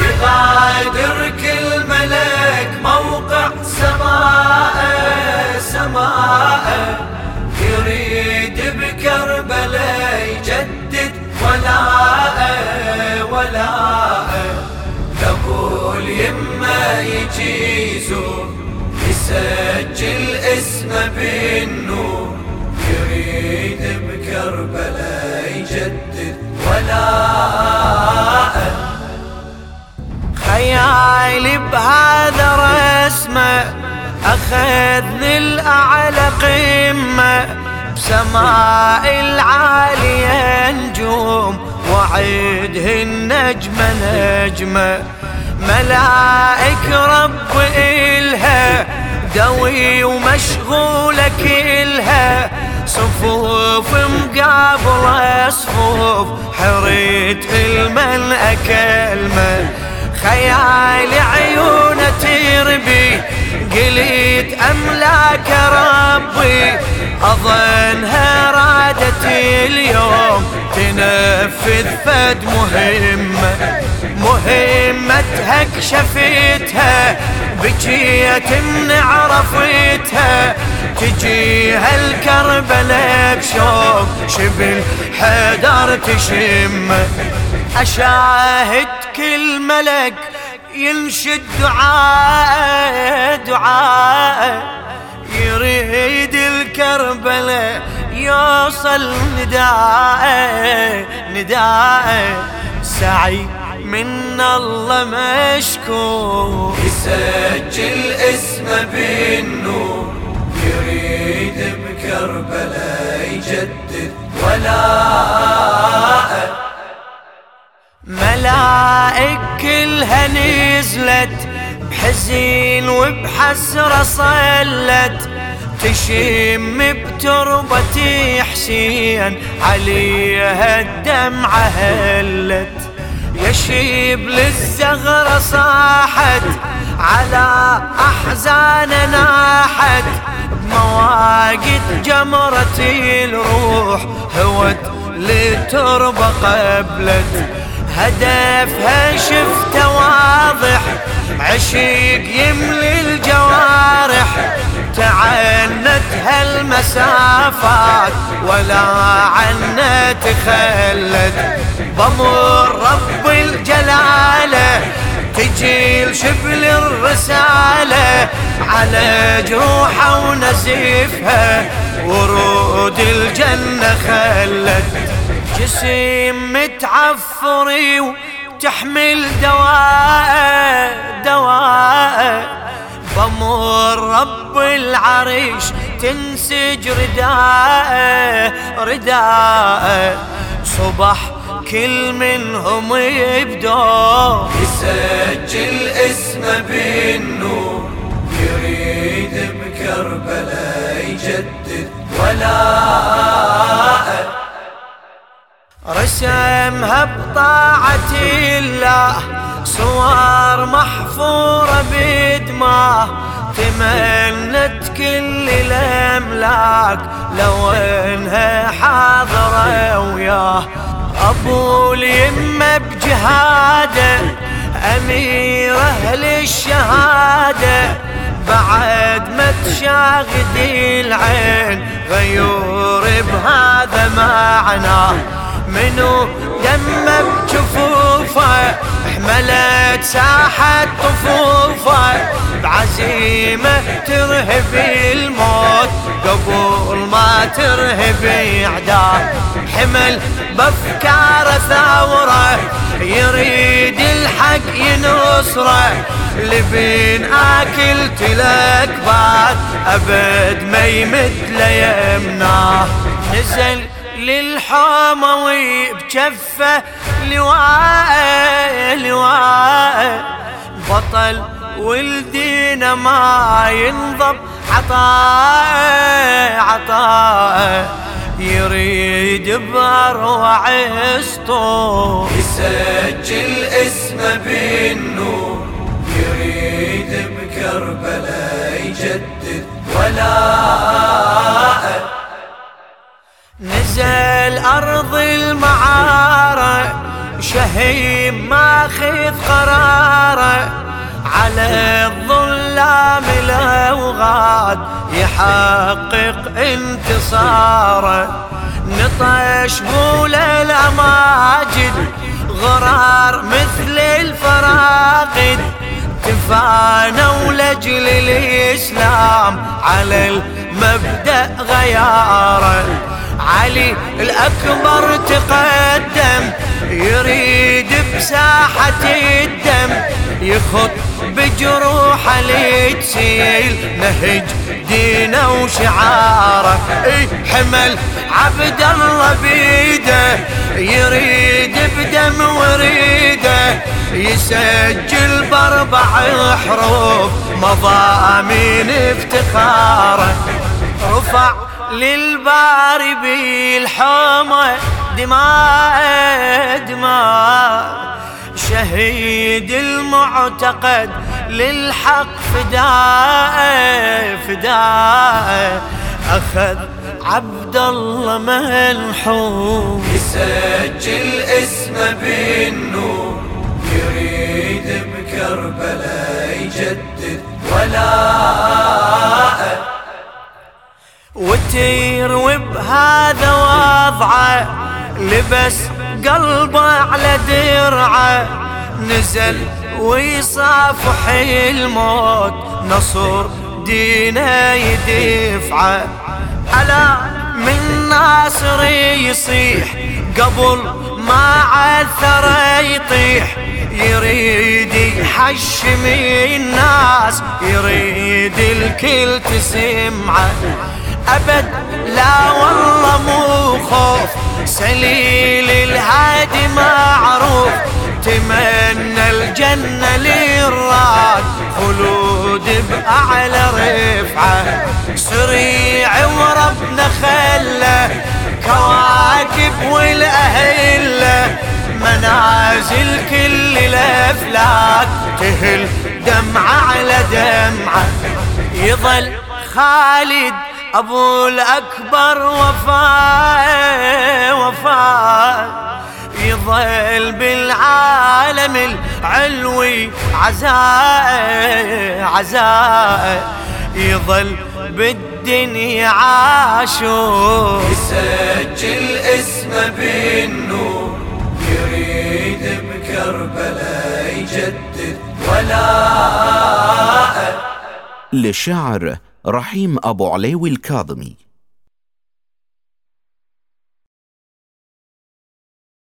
يغادر كل ملك موقع سماء سماء. يريد بكربلاء يجدد ولاء ولاء. ابو اليمه يجي يسجل اسمه بالنور. يريد بكربلاء يجدد أخذني الأعلى قمة بسماء العالية نجوم وعيدهن نجمة نجمة ملائك رب إلها دوي ومشغولة كلها. صفوف مقابلة صفوف حريت المن أكلمة. خيال عيونة تربي قليت أملاك ربي أظنها رادت اليوم. تنفذ فد مهمة مهمتها كشفتها بجيت من عرفتها. تجيها الكربلاء بشوق شبل حدر تشم. أشاهد كل ملك ينشد دعاء دعاء يريد الكربلاء يوصل نداء نداء. سعي من الله مشكور. يسجل اسمه بالنور. يريد بكربلاء يجدد. ولاء ملائك كلها نزلت بحزين وبحسرة صلت. تشم بتربة حسين عليها الدمعة هلت. يشيب للزغرة صاحت على أحزان ناحت. بمواقد جمرة الروح هوت لتربة قبلت. هدفها شفته واضح عشيق يملي الجوارح. تعنت هالمسافات ولا عنا تخلت. بمر رب الجلاله تجي شبل الرسالة. على جروحه ونزيفها ورود الجنة خلت. جسم متعفري وتحمل دواء دواء. بمر رب العرش تنسج رداء رداء. صبح كل منهم يبدو يسجل اسمه بالنور يريد بكربلاء يجدد. ولاء رسمها بطاعة الله صور محفورة بدماه تمنت كل الأملاك لو إنها حاضرة وياه. أبو اليمة بجهاده أمير أهل الشهادة. بعد ما تشاغد العين غيور بهذا معناه. منو دم بجفوفه حملت ساحة طفوفه. بعزيمة ترهب الموت قبل ما ترهب اعداه حمل بأفكار ثورة يريد الحق ينصره. لبين آكل تلك بعد أبد ما يمد ليمناه. نزل للحموي بجفة لواء لواء. بطل ولدينا ما ينضب عطاء عطاء. يريد بأروع اسطور يسجل اسمه بالنور. يريد بكربلاء يجدد ولاء. نزل أرض المعارة شهيم ماخذ قرارة. على الظلام الاوغاد يحقق انتصاره. نطش بول الأماجد غرار مثل الفراقد. تفانوا لاجل الإسلام على المبدأ غياره. علي الأكبر تقدم يريد بساحة الدم يخط بجروحه لتسيل نهج دينه وشعاره. اي حمل عبد الله بيده يريد بدم وريده يسجل بأربع حروف مضامين افتخاره. رفع للباري بالحومه دماء دماء. شهيد المعتقد للحق فداء فداء. أخذ عبد الله منحوم يسجل اسمه بالنور يريد بكربلاء يجدد. ولاءه وتير وبهذا وضعه لبس قلبه على درعه. نزل ويصافح الموت نصر دينه يدفعه. على من ناصر يصيح قبل ما عثر يطيح. يريد يحشم الناس يريد الكل تسمعه. أبد لا والله مو خوف. سليل الهادي معروف. تمنى الجنة للراد. خلود بأعلى رفعة. سريع وربنا خله كواكب والأهلة. منازل كل الأفلاك. تهل دمعة على دمعة. يظل خالد أبو الأكبر وفاء وفاء. يظل بالعالم العلوي عزاء عزاء. يظل بالدنيا عاشور يسجل اسمه بالنور يريد بكربلاء يجدد. ولاءه للشاعر رحيم أبو عليوي الكاظمي.